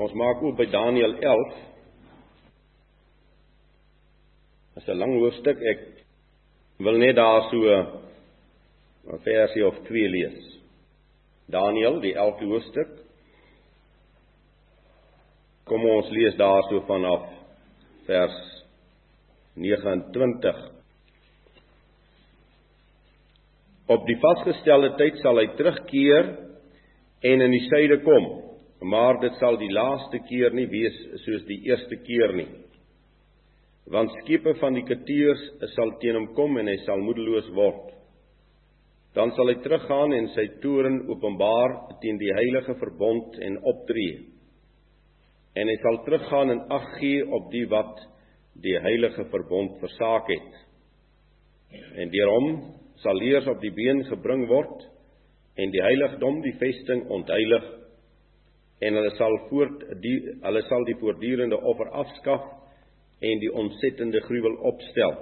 Ons maak oop by Daniël 11. Dit is 'n lang hoofstuk. Ek wil net daar so 'n versie of twee lees. Daniël, die 11de hoofstuk. Kom ons lees daar so vanaf vers 29. Op die vasgestelde tyd sal hy terugkeer en in die suide kom, maar dit sal die laaste keer nie wees soos die eerste keer nie. Want skepe van die kateers sal teen hom kom en hy sal moedeloos word. Dan sal hy teruggaan en sy toren openbaar teen die heilige verbond en optree. En hy sal teruggaan en ag gee op die wat die heilige verbond versaak het. En deur hom sal leers op die been gebring word en die heiligdom die vesting ontheilig en hulle sal voort die hulle sal die voortdurende offer afskaf en die ontsettende gruwel opstel.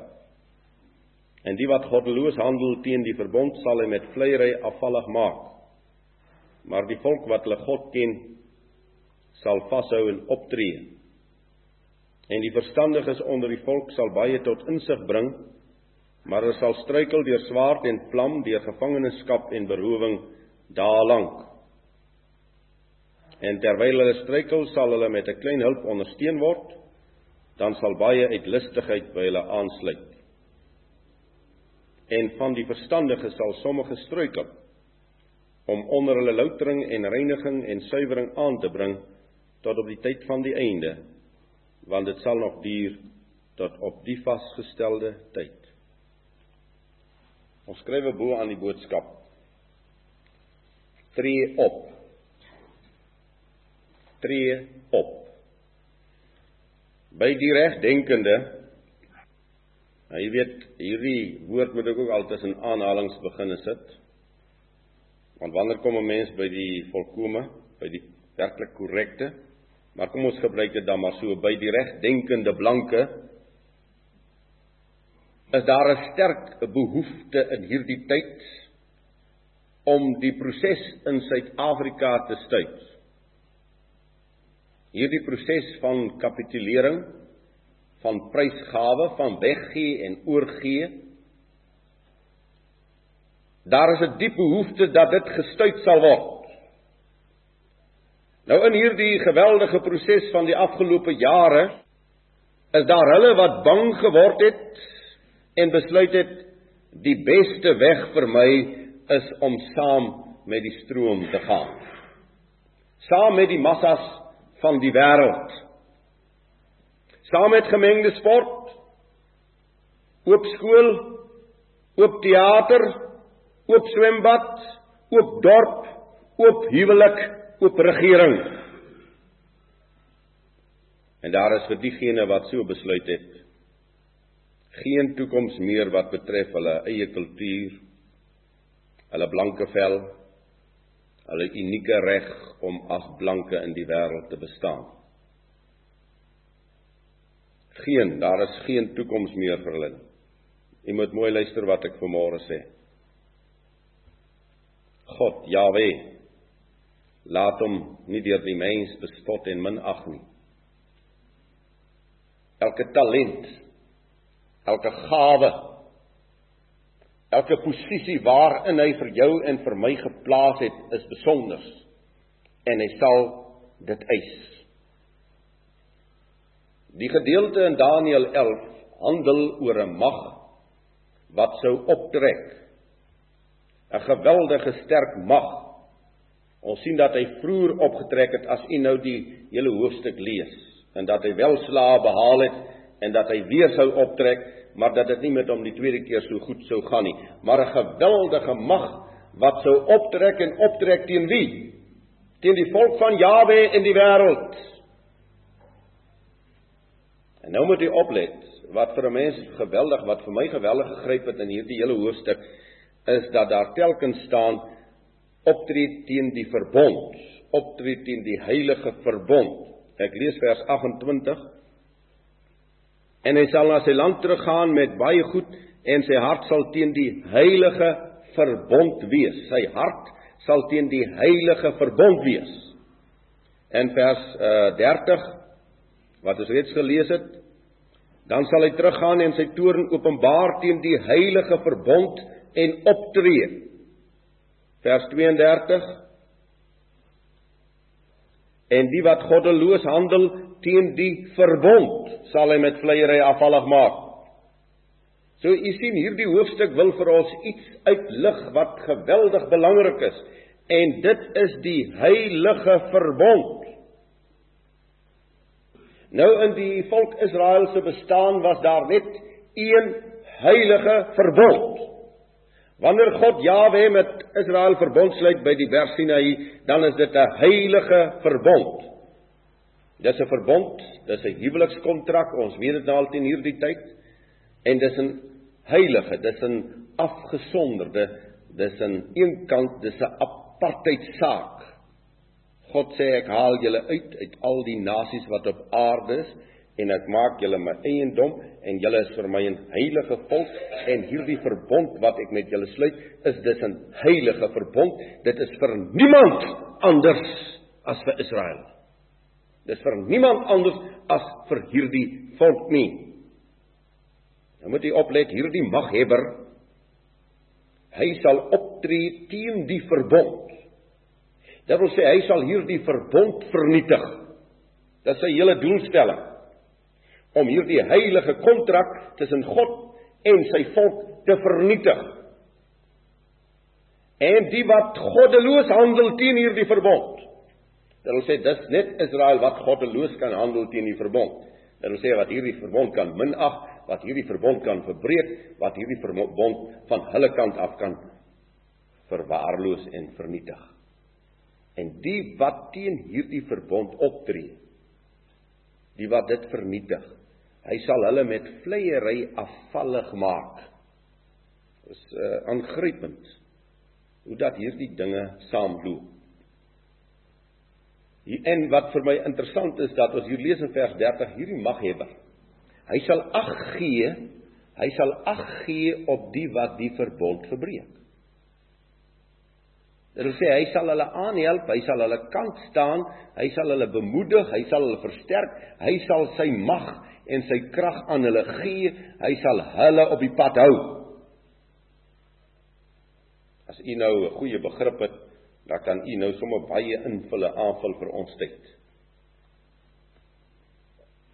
En die wat goddeloos handel teen die verbond sal hy met vleiery afvallig maak. Maar die volk wat hulle God ken sal vashou en optree. En die verstandiges onder die volk sal baie tot insig bring maar hulle sal struikel deur swaard en vlam, deur gevangenskap en berowing daarlank. En terwyl hulle struikel, sal hulle met 'n klein hulp ondersteun word, dan sal baie uit lustigheid by hulle aansluit. En van die verstandiges sal sommige struikel om onder hulle loutering en reiniging en suiwering aan te bring tot op die tyd van die einde, want dit sal nog duur tot op die vasgestelde tyd. Ons skryf bo aan die boodskap. Tree op. Tree op. By die regdenkende Jy weet, hierdie woord moet ek ook altyd in aanhalings begin sit. Want wanneer kom 'n mens by die volkome, by die werklik korrekte? Maar kom ons gebruik dit dan maar so by die regdenkende blanke is daar 'n sterk behoefte in hierdie tyd om die proses in Suid-Afrika te stuit. Hierdie proses van kapitulering, van prysgawe, van weggee en oorgee. Daar is 'n diep behoefte dat dit gestuit sal word. Nou in hierdie geweldige proses van die afgelope jare is daar hulle wat bang geword het en besluit het die beste weg vir my is om saam met die stroom te gaan. Saam met die massas van die wêreld. Saam met gemengde sport, oop skool, oop teater, oop swembad, oop dorp, oop huwelik, oop regering. En daar is vir diegene wat so besluit het, geen toekoms meer wat betref hulle eie kultuur, hulle blanke vel, hulle unieke reg om as blanke in die wêreld te bestaan. Geen, daar is geen toekoms meer vir hulle. Jy moet mooi luister wat ek vanmôre sê. God, Jahwe, laat hom nie deur die mens bespot en minag nie. Elke talent elke gawe elke posisie waarin hy vir jou en vir my geplaas het is besonder. En hy sal dit eis. Die gedeelte in Daniël 11 handel oor 'n mag wat sou optrek. 'n geweldige sterk mag. Ons sien dat hy vroeër opgetrek het as u nou die hele hoofstuk lees en dat hy wel slae behaal het en dat hy weer sou optrek, maar dat dit nie met hom die tweede keer so goed sou gaan nie, maar 'n geweldige mag wat sou optrek en optrek teen wie? Teen die volk van Jawe in die wêreld. En nou moet jy oplet, wat vir 'n mens geweldig, wat vir my geweldig gegryp het in hierdie hele hoofstuk, is dat daar telkens staan optree teen die verbond, optree teen die heilige verbond. Ek lees vers 28 en hy sal na sy land teruggaan met baie goed en sy hart sal teen die heilige verbond wees. Sy hart sal teen die heilige verbond wees. in vers uh, 30 wat ons reeds gelees het, dan sal hy teruggaan en sy toorn openbaar teen die heilige verbond en optree. Vers 32 En die wat goddeloos handel teen die verbond sal hy met vleiery afvallig maak. So u sien hierdie hoofstuk wil vir ons iets uitlig wat geweldig belangrik is en dit is die heilige verbond. Nou in die volk Israel se bestaan was daar net een heilige verbond. Wanneer God Jahwe met Israel verbond sluit by die berg Sinai, dan is dit 'n heilige verbond. Dis 'n verbond, dis 'n huwelikskontrak, ons weet dit nou al teen hierdie tyd. En dis 'n heilige, dis 'n afgesonderde, dis 'n eenkant, dis 'n apartheid saak. God sê ek haal julle uit uit al die nasies wat op aarde is en ek maak julle my eiendom en julle is vir my 'n heilige volk en hierdie verbond wat ek met julle sluit is dis 'n heilige verbond. Dit is vir niemand anders as vir Israel. Dis vir niemand anders as vir hierdie volk nie. Nou moet jy oplet hierdie maghebber hy sal optree teen die verbond. Dit wil sê hy sal hierdie verbond vernietig. Dit is sy hele doelstelling om hierdie heilige kontrak tussen God en sy volk te vernietig. En die wat goddeloos handel teen hierdie verbond Dit wil sê dis net Israel wat goddeloos kan handel teen die verbond. Dit wil sê wat hierdie verbond kan minag, wat hierdie verbond kan verbreek, wat hierdie verbond van hulle kant af kan verwaarloos en vernietig. En die wat teen hierdie verbond optree, die wat dit vernietig, hy sal hulle met vleiery afvallig maak. Is uh, aangrypend hoe dat hierdie dinge saamloop. En wat vir my interessant is dat ons hier lees in vers 30 hierdie maghebber. Hy sal ag gee, hy sal ag gee op die wat die verbond verbreek. Dit wil sê hy sal hulle aanhelp, hy sal hulle kant staan, hy sal hulle bemoedig, hy sal hulle versterk, hy sal sy mag en sy krag aan hulle gee, hy sal hulle op die pad hou. As u nou 'n goeie begrip het dan kan u nou sommer baie invulle aanvul vir ons tyd.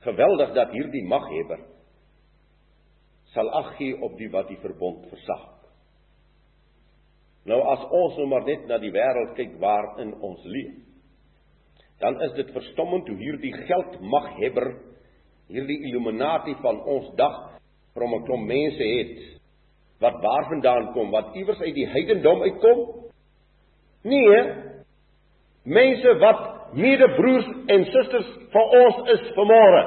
Geweldig dat hierdie maghebber sal ag gee op die wat die verbond versag. Nou as ons nou maar net na die wêreld kyk waarin ons leef, dan is dit verstommend hoe hierdie geldmaghebber, hierdie illuminati van ons dag, van 'n klomp mense het wat waarvandaan kom, wat iewers uit die heidendom uitkom Nee, mense wat medebroers en susters van ons is vanmôre.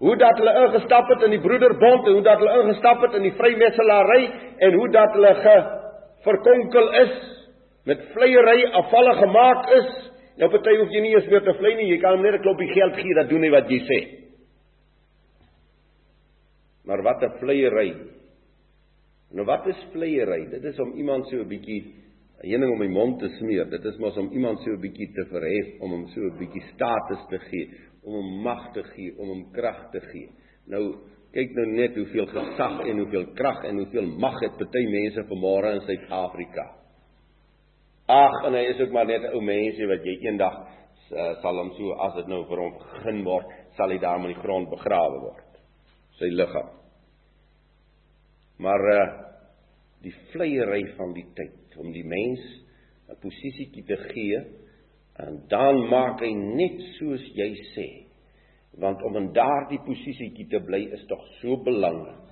Hoe dat hulle ingestap het in die broederbond en hoe dat hulle ingestap het in die vrymesselary en hoe dat hulle verkonkel is met vleiery afvalle gemaak is. Nou party hoef jy nie eens meer te vlei nie, jy kan hom net 'n klompie geld gee dat doen hy wat jy sê. Maar wat 'n vleiery. Nou wat is vleiery? Dit is om iemand so 'n bietjie heuning om die mond te smeer. Dit is mos om iemand so 'n bietjie te verhef, om hom so 'n bietjie status te gee, om hom mag te gee, om hom krag te gee. Nou kyk nou net hoeveel gesag en hoeveel krag en hoeveel mag het party mense vanmôre in Suid-Afrika. Ag, en hy is ook maar net 'n ou mensie wat jy eendag uh, sal hom so as dit nou vir hom begin word, sal hy daar in die grond begrawe word. Sy liggaam. Maar uh, die vleiery van die tyd om die mens 'n posisietjie te gee en dan maak hy net soos jy sê want om in daardie posisietjie te bly is tog so belangrik